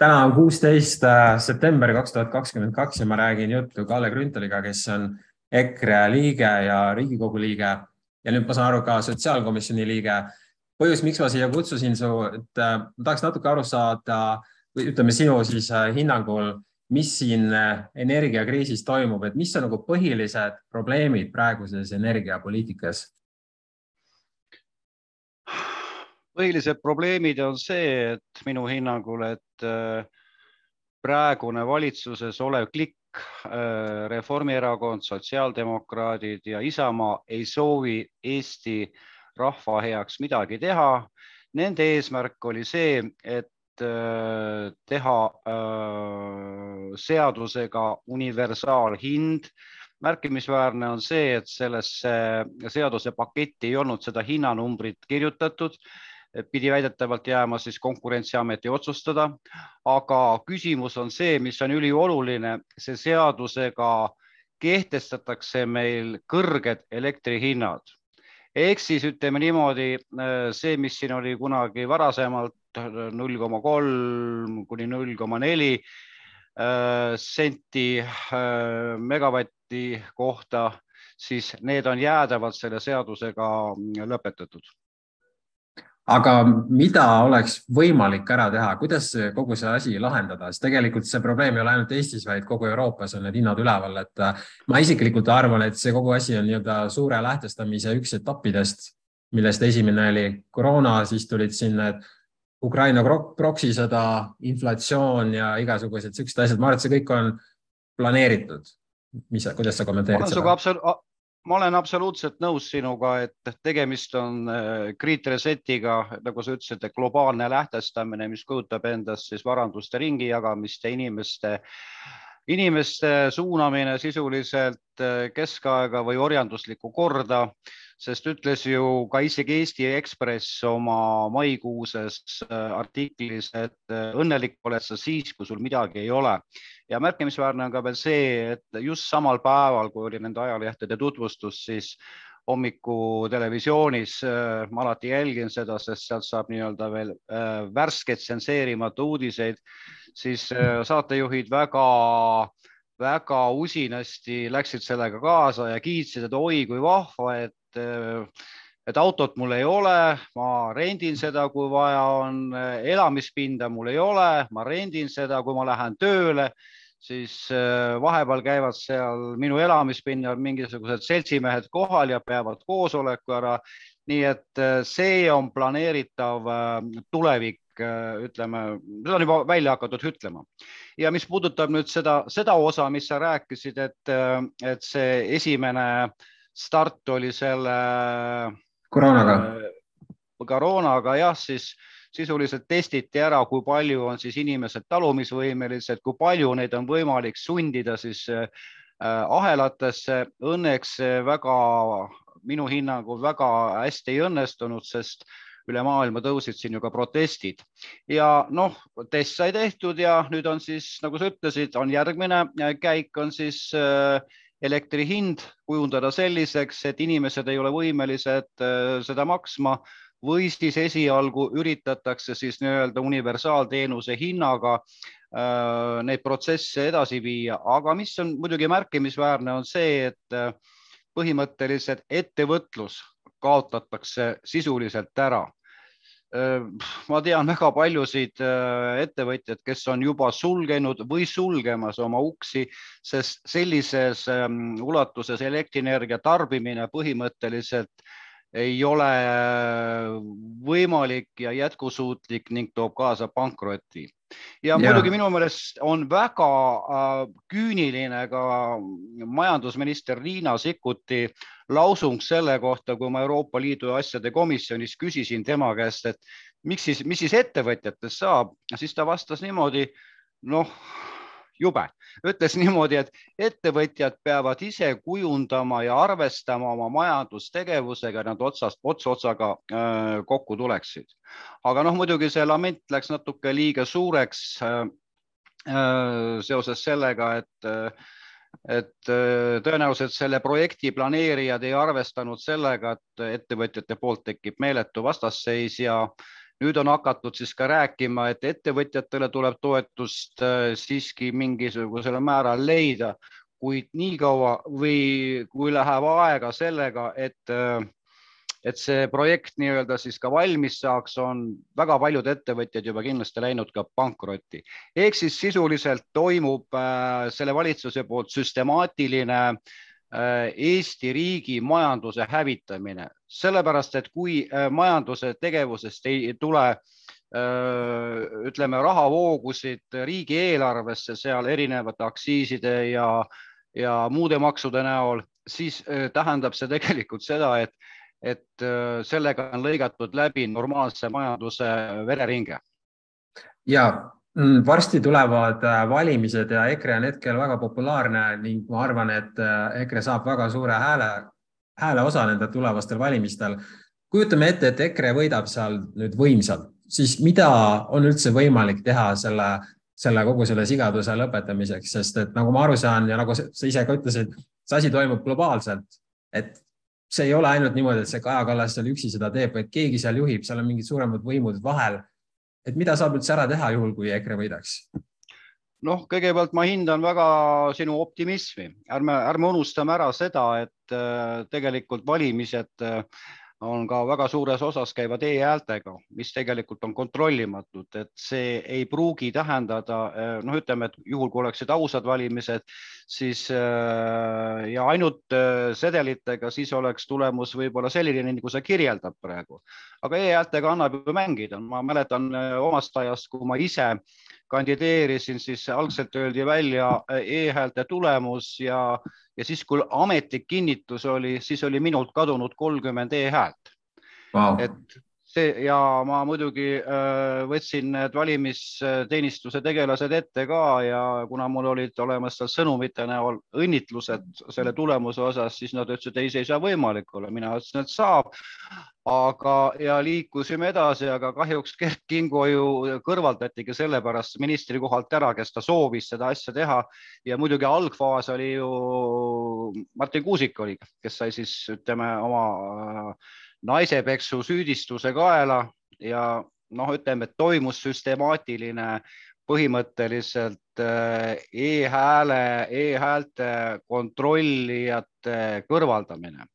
täna on kuusteist äh, september kaks tuhat kakskümmend kaks ja ma räägin juttu Kalle Grünthaliga, kes on EKRE liige ja Riigikogu liige ja nüüd ma saan aru ka sotsiaalkomisjoni liige. põhjus, miks ma siia kutsusin su, et äh, ma tahaks natuke aru saada või ütleme sinu siis äh, hinnangul, mis siin energiakriisis toimub, et mis on nagu põhilised probleemid praeguses energiapoliitikas? põhilised probleemid on see, et minu hinnangul, et äh, praegune valitsuses olev klikk, äh, Reformierakond, sotsiaaldemokraadid ja Isamaa ei soovi Eesti rahva heaks midagi teha. Nende eesmärk oli see, et äh, teha seadusega universaalhind märkimisväärne on see, et sellesse seaduse paketti ei olnud seda hinnanumbrit kirjutatud pidi väidetavalt jääma siis Konkurentsiameti otsustada. aga küsimus on see, mis on ülioluline, see seadusega kehtestatakse meil kõrged elektrihinnad. Ehk siis ütleme niimoodi, see, mis siin oli kunagi varasemalt null koma kolm kuni null koma neli äh, senti äh, megavatti kohta, siis need on jäädavalt selle seadusega lõpetatud aga mida oleks võimalik ära teha, kuidas kogu see asi lahendada, sest tegelikult see probleem ei ole ainult Eestis, vaid kogu Euroopas on need hinnad üleval, et äh, ma isiklikult arvan, et see kogu asi on nii-öelda suure lähtestamise üks etappidest, millest esimene oli koroona, siis tulid siin need Ukraina proksisõda, inflatsioon ja igasugused siuksed asjad, ma arvan, et see kõik on planeeritud. mis, kuidas sa kommenteerid seda? Ma olen absoluutselt nõus sinuga, et tegemist on kriitresetiga, äh, nagu sa ütlesid, globaalne lähtestamine, mis kujutab endast siis varanduste ringi jagamist ja inimeste, inimeste suunamine sisuliselt äh, keskaega või orjanduslikku korda, sest ütles ju ka isegi Eesti Ekspress oma maikuuses äh, artiklis, et õnnelik oled sa siis, kui sul midagi ei ole. Ja märkimisväärne on ka veel see, et just samal päeval, kui oli nende ajalehtede tutvustus, siis hommiku televisioonis äh, ma alati jälgin seda, sest sealt saab nii-öelda veel äh, värskeid tsenseerimata uudiseid, siis äh, saatejuhid väga väga usinasti läksid sellega kaasa ja kiitsid, et oi kui vahva, et et autot mul ei ole, ma rendin seda, kui vaja on, elamispinda mul ei ole, ma rendin seda, kui ma lähen tööle siis äh, vahepeal käivad seal minu elamispinnal mingisugused seltsimehed kohal ja peavad koosoleku ära. nii et äh, see on planeeritav äh, tulevik, ütleme, seda on juba välja hakatud ütlema. ja mis puudutab nüüd seda, seda osa, mis sa rääkisid, et, et see esimene start oli selle koroonaga, koroonaga jah, siis sisuliselt testiti ära, kui palju on siis inimesed talumisvõimelised, kui palju neid on võimalik sundida siis äh, ahelatesse. Õnneks väga, minu hinnangul väga hästi ei õnnestunud, sest üle maailma tõusid siin ju ka protestid ja noh, test sai tehtud ja nüüd on siis, nagu sa ütlesid, on järgmine käik on siis äh, elektri hind kujundada selliseks, et inimesed ei ole võimelised äh, seda maksma või siis esialgu üritatakse siis nii-öelda universaalteenuse hinnaga äh, neid protsesse edasi viia, aga mis on muidugi märkimisväärne, on see, et äh, põhimõtteliselt ettevõtlus kaotatakse sisuliselt ära ma tean väga paljusid äh, ettevõtjaid, kes on juba sulgenud või sulgemas oma uksi, sest sellises ähm, ulatuses elektrienergia tarbimine põhimõtteliselt ei ole võimalik ja jätkusuutlik ning toob kaasa pankroti. ja, ja muidugi minu meelest on väga äh, küüniline ka majandusminister Riina Sikkuti lausung selle kohta, kui ma Euroopa Liidu asjade komisjonis küsisin tema käest, et miks siis, mis siis ettevõtjatest saab, siis ta vastas niimoodi, noh jube. ütles niimoodi, et ettevõtjad peavad ise kujundama ja arvestama oma majandustegevusega, nad otsast, ots otsaga äh, kokku tuleksid. aga noh, muidugi see lament läks natuke liiga suureks äh, äh, seoses sellega, et et tõenäoliselt selle projekti planeerijad ei arvestanud sellega, et ettevõtjate poolt tekib meeletu vastasseis ja nüüd on hakatud siis ka rääkima, et ettevõtjatele tuleb toetust äh, siiski mingisugusel määral leida, kuid niikaua või kui läheb aega sellega, et äh, et see projekt nii-öelda siis ka valmis saaks, on väga paljud ettevõtjad juba kindlasti läinud ka pankrotti. ehk siis sisuliselt toimub äh, selle valitsuse poolt süstemaatiline äh, Eesti riigi majanduse hävitamine, sellepärast et kui äh, majanduse tegevusest ei tule äh, ütleme, rahavoogusid riigieelarvesse seal erinevate aktsiiside ja, ja muude maksude näol, siis äh, tähendab see tegelikult seda, et et äh, sellega on lõigatud läbi normaalse majanduse vereringe. ja varsti tulevad äh, valimised ja EKRE on hetkel väga populaarne ning ma arvan, et äh, EKRE saab väga suure hääle, hääleosa nendel tulevastel valimistel. kujutame ette, et EKRE võidab seal nüüd võimsalt, siis mida on üldse võimalik teha selle, selle kogu selle sigaduse lõpetamiseks, sest et nagu ma aru saan ja nagu sa ise ka ütlesid, see asi toimub globaalselt, et see ei ole ainult niimoodi, et see Kaja Kallas seal üksi seda teeb, vaid keegi seal juhib, seal on mingid suuremad võimud vahel. Et mida saab üldse ära teha juhul, kui EKRE võidaks? noh, kõigepealt ma hindan väga sinu optimismi, ärme, ärme unustame ära seda, et äh, tegelikult valimised äh, on ka väga suures osas käivad e-häältega, mis tegelikult on kontrollimatud, et see ei pruugi tähendada, eh, noh, ütleme, et juhul kui oleksid ausad valimised, siis eh, ja ainult eh, sedelitega, siis oleks tulemus võib-olla selline, nagu sa kirjeldad praegu. aga e-häältega annab ju mängida, ma mäletan omast ajast, kui ma ise kandideerisin, siis algselt öeldi välja e-häälte tulemus ja ja siis, kui ametlik kinnitus oli, siis oli minult kadunud kolmkümmend e-häält. Wow.. et see ja ma muidugi äh, võtsin need valimisteenistuse tegelased ette ka ja kuna mul olid olemas seal sõnumite näol õnnitlused selle tulemuse osas, siis nad ütlesid, ei, see ei saa võimalik olla, mina ütlesin, et saab. aga, ja liikusime edasi, aga kahjuks Kert Kingo ju kõrvaldatigi sellepärast ministri kohalt ära, kes ta soovis seda asja teha ja muidugi algfaas oli ju Martin Kuusik oli, kes sai siis ütleme oma äh, naisepeksu süüdistuse kaela ja noh, ütleme, et toimus süstemaatiline põhimõtteliselt äh, e-hääle e, e-häälte kontrollijate kõrvaldamine.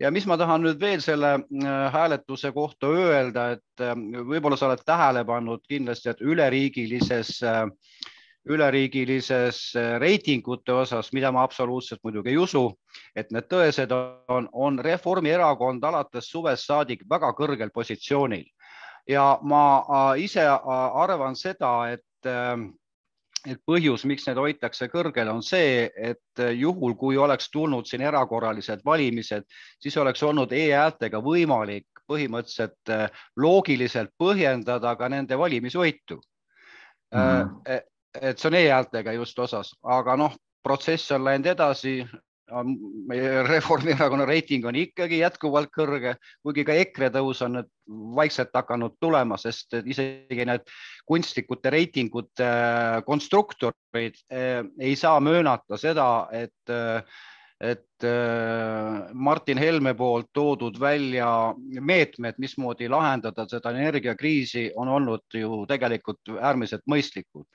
ja mis ma tahan nüüd veel selle äh, hääletuse kohta öelda, et äh, võib-olla sa oled tähele pannud kindlasti, et üleriigilises äh, üleriigilises äh, reitingute osas, mida ma absoluutselt muidugi ei usu, et need tõesed on, on Reformierakond alates suvest saadik väga kõrgel positsioonil ja ma äh, ise äh, arvan seda, et et põhjus, miks need hoitakse kõrgel, on see, et juhul, kui oleks tulnud siin erakorralised valimised, siis oleks olnud e-häältega võimalik põhimõtteliselt loogiliselt põhjendada ka nende valimisvõitu mm. -hmm et see on e-häältega just osas, aga noh, protsess on läinud edasi. meie Reformierakonna reiting on ikkagi jätkuvalt kõrge, kuigi ka EKRE tõus on nüüd vaikselt hakanud tulema, sest isegi need kunstlikute reitingute äh, konstruktorid äh, ei saa möönata seda, et äh, et Martin Helme poolt toodud välja meetmed, mismoodi lahendada seda energiakriisi, on olnud ju tegelikult äärmiselt mõistlikud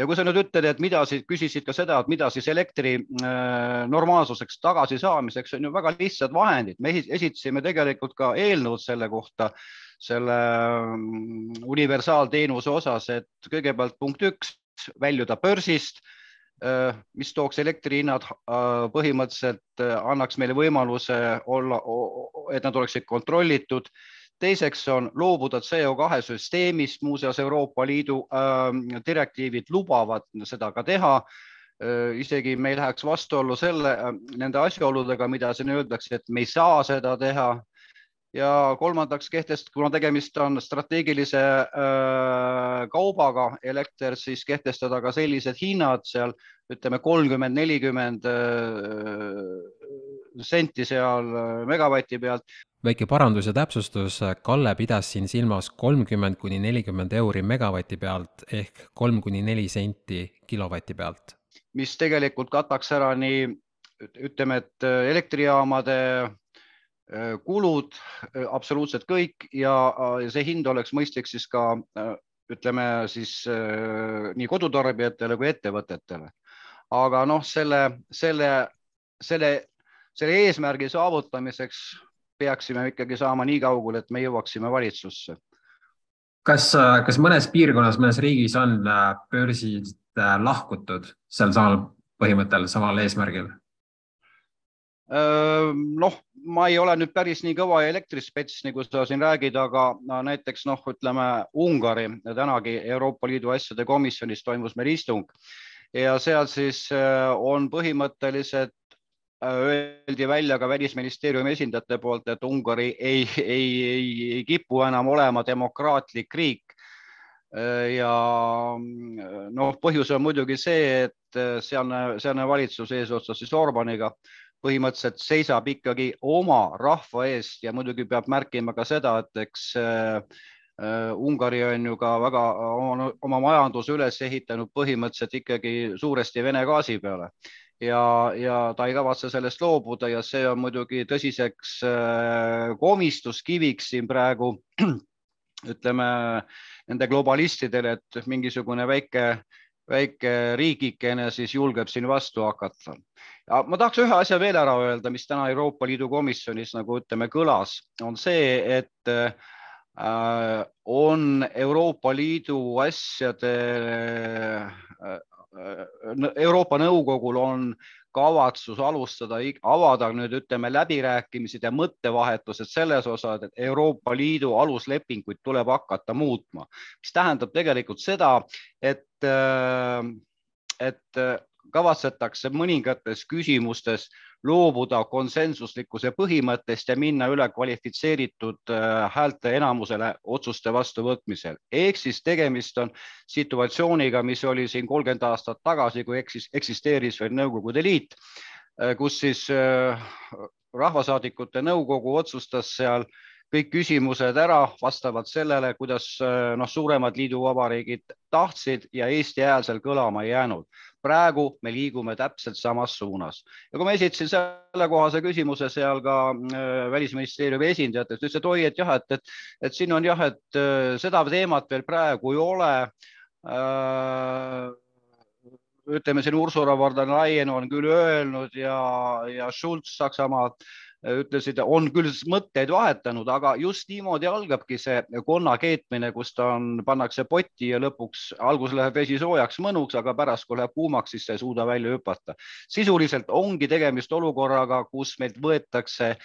ja kui sa nüüd ütled, et mida siis, küsisid ka seda, et mida siis elektri äh, normaalsuseks tagasisaamiseks on ju väga lihtsad vahendid, me esitasime tegelikult ka eelnõud selle kohta, selle mm, universaalteenuse osas, et kõigepealt punkt üks, väljuda börsist äh, mis tooks elektrihinnad äh, põhimõtteliselt annaks meile võimaluse olla, et nad oleksid kontrollitud teiseks on loobuda CO2 süsteemist, muuseas Euroopa Liidu äh, direktiivid lubavad seda ka teha äh,. isegi me ei läheks vastuollu selle äh,, nende asjaoludega, mida siin öeldakse, et me ei saa seda teha. ja kolmandaks kehtest-, kuna tegemist on strateegilise äh, kaubaga, elekter, siis kehtestada ka sellised hinnad seal ütleme kolmkümmend, nelikümmend äh, senti seal äh, megavati pealt, väike parandus ja täpsustus, Kalle pidas siin silmas kolmkümmend kuni nelikümmend euri megavati pealt ehk kolm kuni neli senti kilovati pealt. mis tegelikult kataks ära nii ütleme, et elektrijaamade kulud, absoluutselt kõik ja see hind oleks mõistlik siis ka ütleme siis nii kodutarbijatele kui ettevõtetele. aga noh, selle, selle, selle, selle eesmärgi saavutamiseks peaksime ikkagi saama nii kaugele, et me jõuaksime valitsusse. kas, kas mõnes piirkonnas, mõnes riigis on börsid lahkutud sel samal põhimõttel, samal eesmärgil? noh, ma ei ole nüüd päris nii kõva elektrispets, nagu sa siin räägid, aga no, näiteks noh, ütleme Ungari, tänagi Euroopa Liidu asjade komisjonis toimus meil istung ja seal siis on põhimõtteliselt öeldi välja ka välisministeeriumi esindajate poolt, et Ungari ei, ei, ei, ei kipu enam olema demokraatlik riik. ja noh, põhjus on muidugi see, et sealne, sealne valitsus eesotsas siis Orbaniga põhimõtteliselt seisab ikkagi oma rahva eest ja muidugi peab märkima ka seda, et eks äh, Ungari on ju ka väga oma, oma majanduse üles ehitanud põhimõtteliselt ikkagi suuresti Vene gaasi peale ja, ja ta ei kavatse sellest loobuda ja see on muidugi tõsiseks äh, komistuskiviks siin praegu ütleme nende globalistidele, et mingisugune väike väike riigikene siis julgeb siin vastu hakata. ma tahaks ühe asja veel ära öelda, mis täna Euroopa Liidu komisjonis nagu ütleme, kõlas, on see, et äh, on Euroopa Liidu asjade äh,, Euroopa Nõukogul on kavatsus alustada, avada nüüd ütleme läbirääkimised ja mõttevahetused selles osas, et Euroopa Liidu aluslepinguid tuleb hakata muutma, mis tähendab tegelikult seda, et, äh, et kavatsetakse mõningates küsimustes loobuda konsensuslikkuse põhimõttest ja minna üle kvalifitseeritud äh, häälte enamusele otsuste vastuvõtmisel. ehk siis tegemist on situatsiooniga, mis oli siin kolmkümmend aastat tagasi, kui eksisteeris veel Nõukogude Liit, äh, kus siis äh, rahvasaadikute nõukogu otsustas seal kõik küsimused ära vastavalt sellele, kuidas noh, suuremad liiduvabariigid tahtsid ja Eesti hääl seal kõlama ei jäänud. Praegu me liigume täpselt samas suunas. Ja kui ma esitasin sellekohase küsimuse seal ka äh, välisministeeriumi esindajatest, ütles, et oi, et jah, et, et, et siin on jah, et äh, seda teemat veel praegu ei ole. Äh, ütleme siin Ursula von der Leyen on küll öelnud ja, ja Schulz Saksamaalt ütlesid, on küll mõtteid vahetanud, aga just niimoodi algabki see konna keetmine, kus ta on, pannakse potti ja lõpuks alguses läheb vesi soojaks mõnuks, aga pärast, kui läheb kuumaks, siis sa ei suuda välja hüpata. sisuliselt ongi tegemist olukorraga, kus meilt võetakse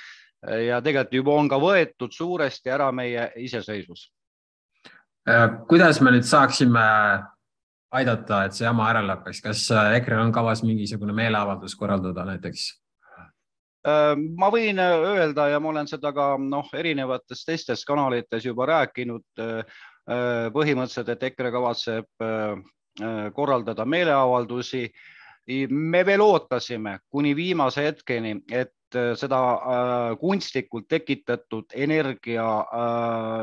ja tegelikult juba on ka võetud suuresti ära meie iseseisvus. Äh, kuidas me nüüd saaksime aidata, et see jama ära lõpeks, kas EKRE-l on kavas mingisugune meeleavaldus korraldada näiteks? Äh, ma võin äh, öelda ja ma olen seda ka noh, erinevates teistes kanalites juba rääkinud äh, põhimõtteliselt, et EKRE kavatseb korraldada meeleavaldusi. me veel ootasime kuni viimase hetkeni, et seda kunstlikult tekitatud energia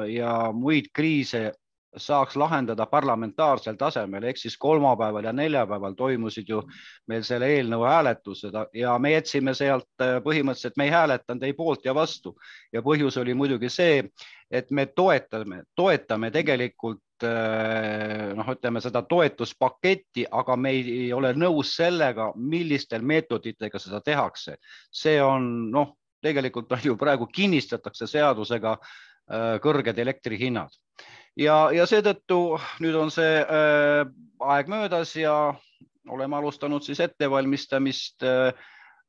ja muid kriise saaks lahendada parlamentaarsel tasemel ehk siis kolmapäeval ja neljapäeval toimusid ju meil selle eelnõu hääletused ja me jätsime sealt äh, põhimõtteliselt, me ei hääletanud ei poolt ja vastu ja põhjus oli muidugi see, et me toetame, toetame tegelikult äh, noh, ütleme seda toetuspaketti, aga me ei ole nõus sellega, millistel meetoditega seda tehakse. see on noh, tegelikult on ju praegu kinnistatakse seadusega äh, kõrged elektrihinnad ja, ja seetõttu nüüd on see äh, aeg möödas ja oleme alustanud siis ettevalmistamist äh,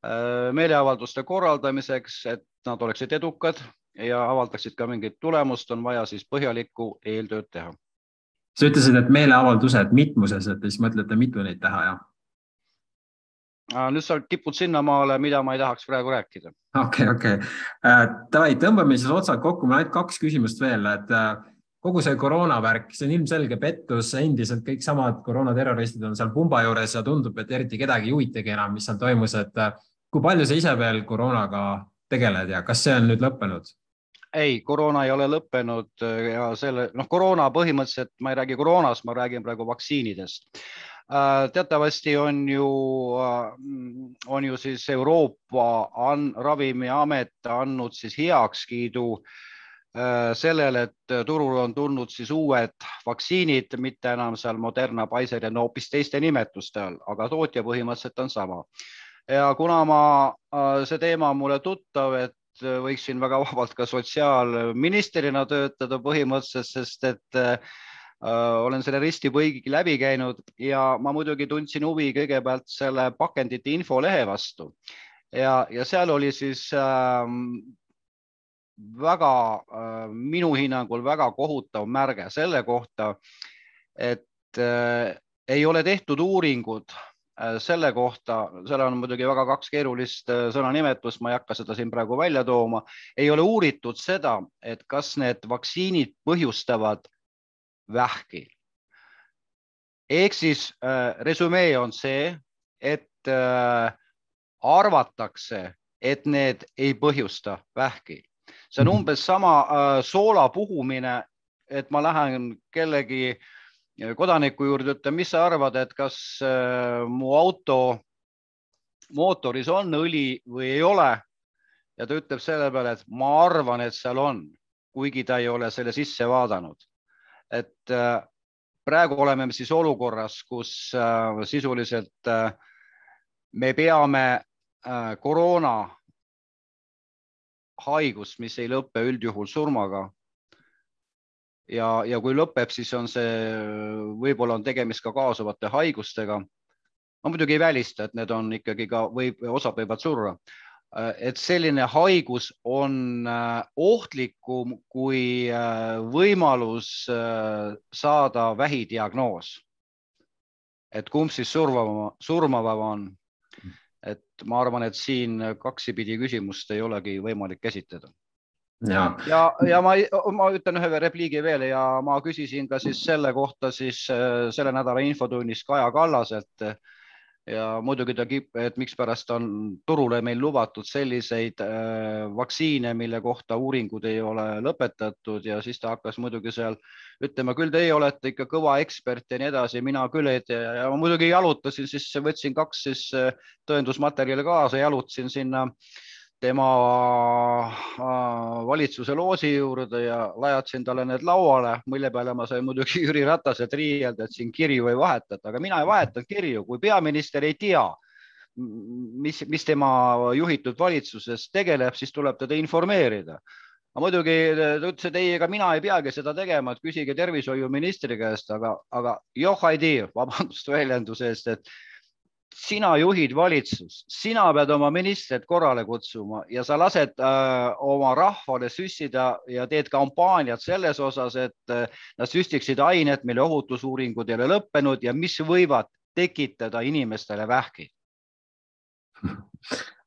äh, meeleavalduste korraldamiseks, et nad oleksid edukad ja avaldaksid ka mingit tulemust, on vaja siis põhjalikku eeltööd teha. sa ütlesid, et meeleavaldused mitmuses, et siis mõtlete, mitu neid teha, jah? nüüd sa kipud sinnamaale, mida ma ei tahaks praegu rääkida. okei okay,, okei okay. uh,. Davai, tõmbame siis otsad kokku, mul on ainult kaks küsimust veel, et uh, kogu see koroona värk, see on ilmselge pettus, endiselt kõik samad koroonaterroristid on seal pumba juures ja tundub, et eriti kedagi ei huvitagi enam, mis seal toimus, et äh, kui palju sa ise veel koroonaga tegeled ja kas see on nüüd lõppenud? ei, koroona ei ole lõppenud äh, ja selle noh, koroona põhimõtteliselt ma ei räägi koroonast, ma räägin praegu vaktsiinidest teatavasti on ju, on ju siis Euroopa Ravimiamet andnud siis heakskiidu äh, Äh, sellele, et turule on tulnud siis uued vaktsiinid, mitte enam seal Moderna, Pfizer ja no hoopis teiste nimetuste all, aga tootja põhimõtteliselt on sama. ja kuna ma, äh, see teema on mulle tuttav, et võiksin väga vabalt ka sotsiaalministrina töötada põhimõtteliselt, sest et äh, olen selle risti-põigi läbi käinud ja ma muidugi tundsin huvi kõigepealt selle pakendite infolehe vastu ja, ja seal oli siis äh, väga, äh, minu hinnangul väga kohutav märge selle kohta, et äh, ei ole tehtud uuringud äh, selle kohta, seal on muidugi väga kaks keerulist sõnanimetust, ma ei hakka seda siin praegu välja tooma, ei ole uuritud seda, et kas need vaktsiinid põhjustavad vähki. ehk siis resümee on see, et arvatakse, et need ei põhjusta vähki see on mhm. umbes sama äh, soola puhumine, et ma lähen kellegi äh, kodaniku juurde, ütlen, mis sa arvad, et kas äh, mu auto mootoris on õli või ei ole. ja ta ütleb selle peale, et ma arvan, et seal on, kuigi ta ei ole selle sisse vaadanud. et praegu oleme siis olukorras, kus sisuliselt me peame koroona haigust, mis ei lõpe üldjuhul surmaga. ja, ja kui lõpeb, siis on see, võib-olla on tegemist ka kaasuvate haigustega. ma muidugi ei välista, et need on ikkagi ka või osad võivad surra. et selline haigus on äh, ohtlikum kui äh, võimalus äh, saada vähidiagnoos. et kumb siis surmavam, surmavam on et ma arvan, et siin kaksipidi küsimust ei olegi võimalik käsitleda. ja, ja, ja ma, ma ütlen ühe repliigi veel ja ma küsisin ka siis selle kohta siis äh, selle nädala infotunnis Kaja Kallaselt ja muidugi ta kip-, et mikspärast on turule meil lubatud selliseid äh, vaktsiine, mille kohta uuringud ei ole lõpetatud ja siis ta hakkas muidugi seal ütlema, küll teie olete ikka kõva ekspert ja nii edasi, mina küll ei tea. Ja ma muidugi jalutasin, siis võtsin kaks siis äh, tõendusmaterjali kaasa, jalutasin sinna äh, tema äh, valitsuse loosi juurde ja lajatasin talle need lauale, mille peale ma sain muidugi Jüri Rataselt riielda, et siin kirju ei vahetata, aga mina ei vahetanud kirju, kui peaminister ei tea, mis, mis tema juhitud valitsuses tegeleb, siis tuleb teda informeerida. Aga muidugi ta ütles, et ei, ega mina ei peagi seda tegema, et küsige tervishoiuministri käest, aga, aga joh ei tea, vabandust väljenduse eest, et sina juhid valitsust, sina pead oma ministrid korrale kutsuma ja sa lased äh, oma rahvale süstida ja teed kampaaniat selles osas, et äh, nad süstiksid ainet, mille ohutusuuringud ei ole lõppenud ja mis võivad tekitada inimestele vähki.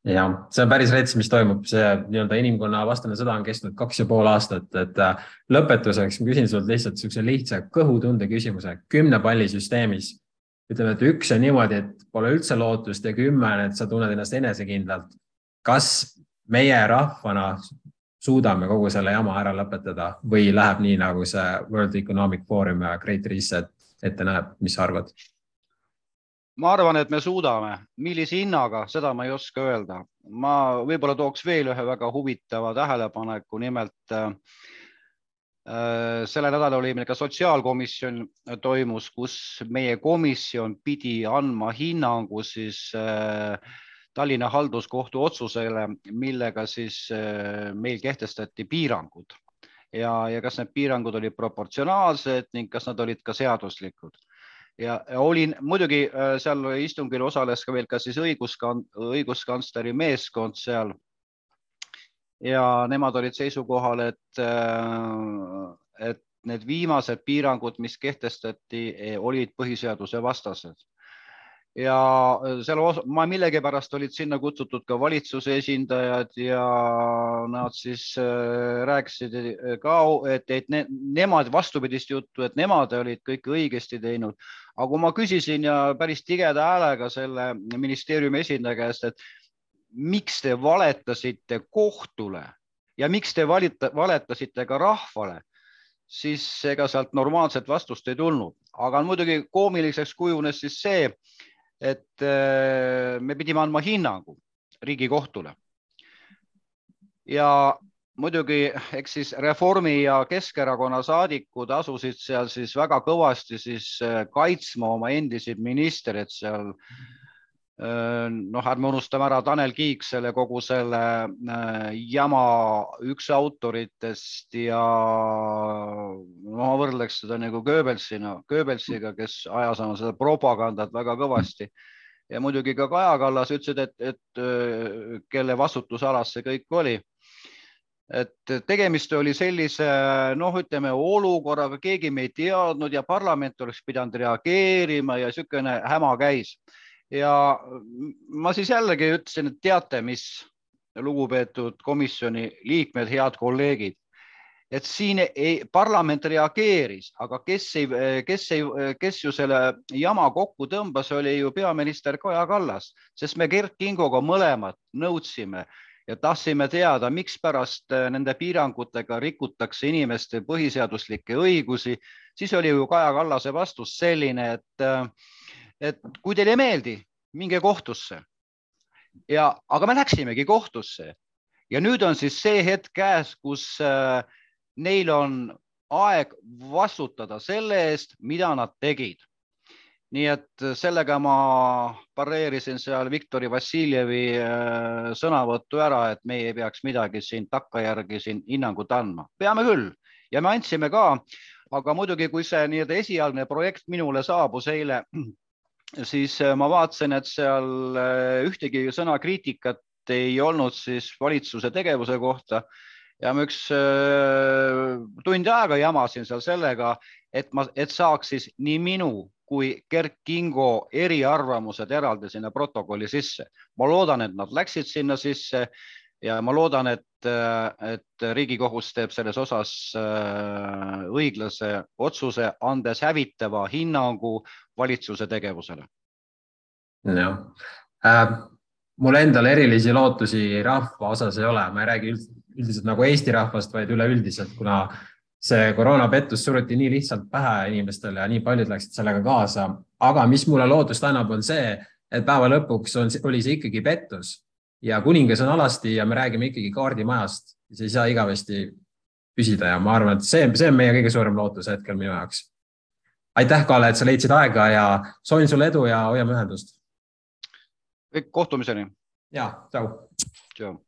jah, see on päris rets, mis toimub, see nii-öelda inimkonna vastane sõda on kestnud kaks ja pool aastat, et äh, lõpetuseks ma küsin sult lihtsalt niisuguse lihtsa kõhutunde küsimuse kümne palli süsteemis ütleme, et üks on niimoodi, et pole üldse lootust ja kümme on, et sa tunned ennast enesekindlalt. kas meie rahvana suudame kogu selle jama ära lõpetada või läheb nii, nagu see World Economic Forum ja Great Reset ette näeb, mis sa arvad? ma arvan, et me suudame, millise hinnaga, seda ma ei oska öelda. ma võib-olla tooks veel ühe väga huvitava tähelepaneku, nimelt äh, Äh, sellel nädalal oli meil ka sotsiaalkomisjon toimus, kus meie komisjon pidi andma hinnangu siis äh, Tallinna halduskohtu otsusele, millega siis äh, meil kehtestati piirangud ja, ja kas need piirangud olid proportsionaalsed ning kas nad olid ka seaduslikud. ja olin muidugi seal istungil osales ka veel ka siis õiguskan-, õiguskantsleri meeskond seal ja nemad olid seisukohal, et, äh, et need viimased piirangud, mis kehtestati, eh, olid põhiseaduse vastased. ja seal ma millegipärast olid sinna kutsutud ka valitsuse esindajad ja nad siis äh, rääkisid ka, et, et ne, nemad vastupidist juttu, et nemad olid kõike õigesti teinud. aga kui ma küsisin ja päris tigeda häälega selle ministeeriumi esindaja käest, et miks te valetasite kohtule ja miks te valita, valetasite ka rahvale, siis ega sealt normaalset vastust ei tulnud. aga muidugi koomiliseks kujunes siis see, et me pidime andma hinnangu Riigikohtule. ja muidugi, eks siis Reformi ja Keskerakonna saadikud asusid seal siis väga kõvasti siis kaitsma oma endiseid ministreid seal noh, ärme unustame ära Tanel Kiik selle kogu selle jama üks autoritest ja no ma võrdleks seda nagu Goebbelsina, Goebbelsiga, kes ajas oma seda propagandat väga kõvasti ja muidugi ka Kaja Kallas ütlesid, et, et kelle vastutusalas see kõik oli. et tegemist oli sellise noh, ütleme olukorraga, keegi me ei teadnud ja parlament oleks pidanud reageerima ja niisugune häma käis ja ma siis jällegi ütlesin, et teate, mis lugupeetud komisjoni liikmed, head kolleegid, et siin ei, parlament reageeris, aga kes ei, kes ei, kes ju selle jama kokku tõmbas, oli ju peaminister Kaja Kallas, sest me Kert Kingoga mõlemad nõudsime ja tahtsime teada, mikspärast nende piirangutega rikutakse inimeste põhiseaduslikke õigusi, siis oli ju Kaja Kallase vastus selline, et et kui teile ei meeldi, minge kohtusse. ja, aga me läksimegi kohtusse ja nüüd on siis see hetk käes, kus äh, neil on aeg vastutada selle eest, mida nad tegid. nii et sellega ma pareerisin seal Viktori Vassiljevi äh, sõnavõttu ära, et meie ei peaks midagi siin takkajärgi siin hinnangut andma, peame küll ja me andsime ka, aga muidugi, kui see nii-öelda esialgne projekt minule saabus eile siis äh, ma vaatasin, et seal äh, ühtegi sõna kriitikat ei olnud siis valitsuse tegevuse kohta ja ma üks äh, tund aega jamasin seal sellega, et ma, et saaks siis nii minu kui Gerd Kingo eriarvamused eraldi sinna protokolli sisse. ma loodan, et nad läksid sinna sisse ja ma loodan, et, et Riigikohus teeb selles osas äh, õiglase otsuse, andes hävitava hinnangu valitsuse tegevusele. jah äh,, mul endal erilisi lootusi rahva osas ei ole, ma ei räägi üldiselt nagu Eesti rahvast, vaid üleüldiselt, kuna see koroonapettus suruti nii lihtsalt pähe inimestele ja nii paljud läksid sellega kaasa. aga mis mulle lootust annab, on see, et päeva lõpuks on, oli see ikkagi pettus ja kuningas on alasti ja me räägime ikkagi kaardimajast, see ei saa igavesti püsida ja ma arvan, et see, see on meie kõige suurem lootus hetkel minu jaoks. aitäh, Kalle, et sa leidsid aega ja soovin sulle edu ja hoiame ühendust. kohtumiseni. ja, tšau. tšau.